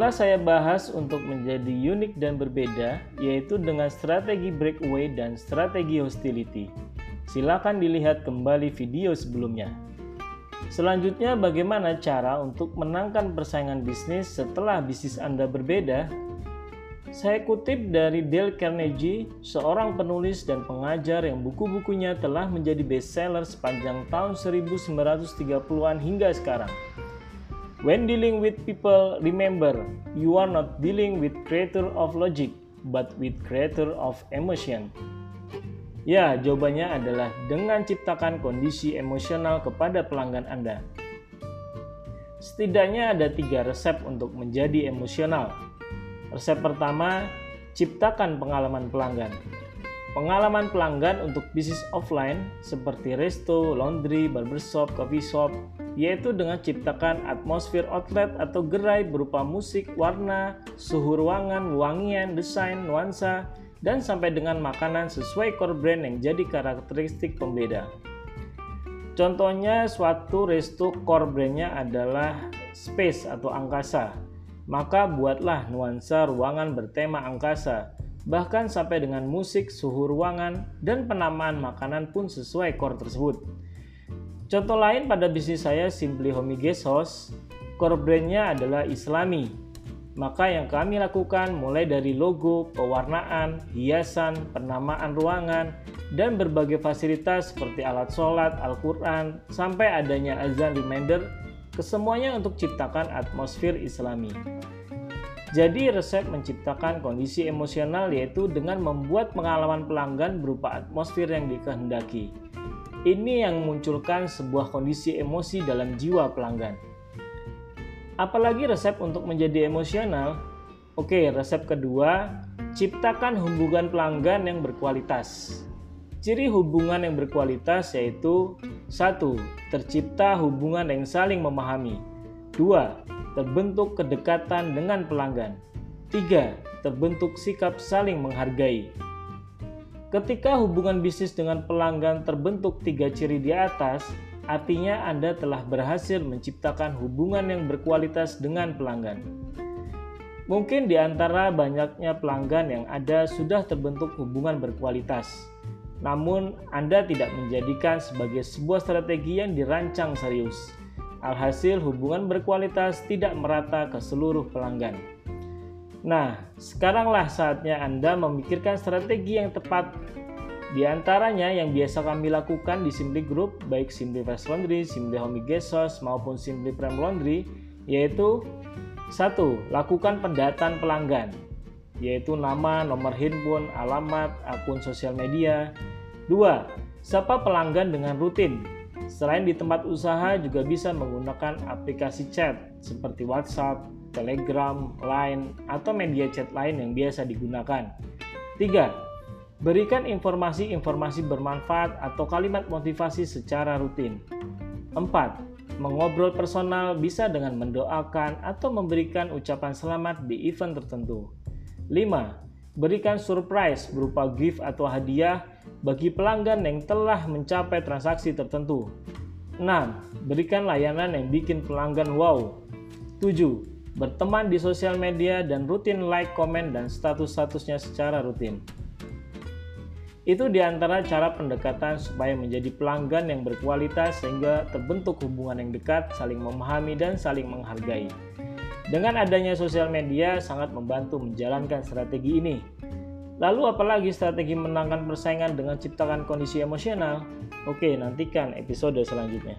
telah saya bahas untuk menjadi unik dan berbeda, yaitu dengan strategi breakaway dan strategi hostility. Silakan dilihat kembali video sebelumnya. Selanjutnya, bagaimana cara untuk menangkan persaingan bisnis setelah bisnis Anda berbeda? Saya kutip dari Dale Carnegie, seorang penulis dan pengajar yang buku-bukunya telah menjadi bestseller sepanjang tahun 1930-an hingga sekarang. When dealing with people, remember you are not dealing with creator of logic, but with creator of emotion. Ya, jawabannya adalah dengan ciptakan kondisi emosional kepada pelanggan Anda. Setidaknya ada tiga resep untuk menjadi emosional. Resep pertama, ciptakan pengalaman pelanggan. Pengalaman pelanggan untuk bisnis offline seperti resto, laundry, barbershop, coffee shop, yaitu dengan ciptakan atmosfer outlet atau gerai berupa musik, warna, suhu ruangan, wangian, desain, nuansa, dan sampai dengan makanan sesuai core brand yang jadi karakteristik pembeda. Contohnya suatu resto core brandnya adalah space atau angkasa, maka buatlah nuansa ruangan bertema angkasa, bahkan sampai dengan musik, suhu ruangan, dan penamaan makanan pun sesuai core tersebut. Contoh lain pada bisnis saya Simply Homey Guest House, core brandnya adalah Islami. Maka yang kami lakukan mulai dari logo, pewarnaan, hiasan, penamaan ruangan, dan berbagai fasilitas seperti alat sholat, Al-Quran, sampai adanya azan reminder, kesemuanya untuk ciptakan atmosfer islami. Jadi resep menciptakan kondisi emosional yaitu dengan membuat pengalaman pelanggan berupa atmosfer yang dikehendaki. Ini yang memunculkan sebuah kondisi emosi dalam jiwa pelanggan. Apalagi resep untuk menjadi emosional? Oke, resep kedua, ciptakan hubungan pelanggan yang berkualitas. Ciri hubungan yang berkualitas yaitu satu, Tercipta hubungan yang saling memahami. Dua, Terbentuk kedekatan dengan pelanggan. Tiga, Terbentuk sikap saling menghargai. Ketika hubungan bisnis dengan pelanggan terbentuk tiga ciri di atas, artinya Anda telah berhasil menciptakan hubungan yang berkualitas dengan pelanggan. Mungkin di antara banyaknya pelanggan yang ada sudah terbentuk hubungan berkualitas, namun Anda tidak menjadikan sebagai sebuah strategi yang dirancang serius. Alhasil, hubungan berkualitas tidak merata ke seluruh pelanggan. Nah, sekaranglah saatnya Anda memikirkan strategi yang tepat. Di antaranya yang biasa kami lakukan di Simply Group, baik Simply Fresh Laundry, Simply Homey Gesos, maupun Simply Prime Laundry, yaitu satu, Lakukan pendataan pelanggan, yaitu nama, nomor handphone, alamat, akun sosial media. Dua, Sapa pelanggan dengan rutin. Selain di tempat usaha juga bisa menggunakan aplikasi chat seperti WhatsApp, Telegram, Line, atau media chat lain yang biasa digunakan. 3. Berikan informasi-informasi bermanfaat atau kalimat motivasi secara rutin. 4. Mengobrol personal bisa dengan mendoakan atau memberikan ucapan selamat di event tertentu. 5. Berikan surprise berupa gift atau hadiah bagi pelanggan yang telah mencapai transaksi tertentu. 6. Berikan layanan yang bikin pelanggan wow. 7 berteman di sosial media, dan rutin like, komen, dan status-statusnya secara rutin. Itu di antara cara pendekatan supaya menjadi pelanggan yang berkualitas sehingga terbentuk hubungan yang dekat, saling memahami, dan saling menghargai. Dengan adanya sosial media sangat membantu menjalankan strategi ini. Lalu apalagi strategi menangkan persaingan dengan ciptakan kondisi emosional? Oke, nantikan episode selanjutnya.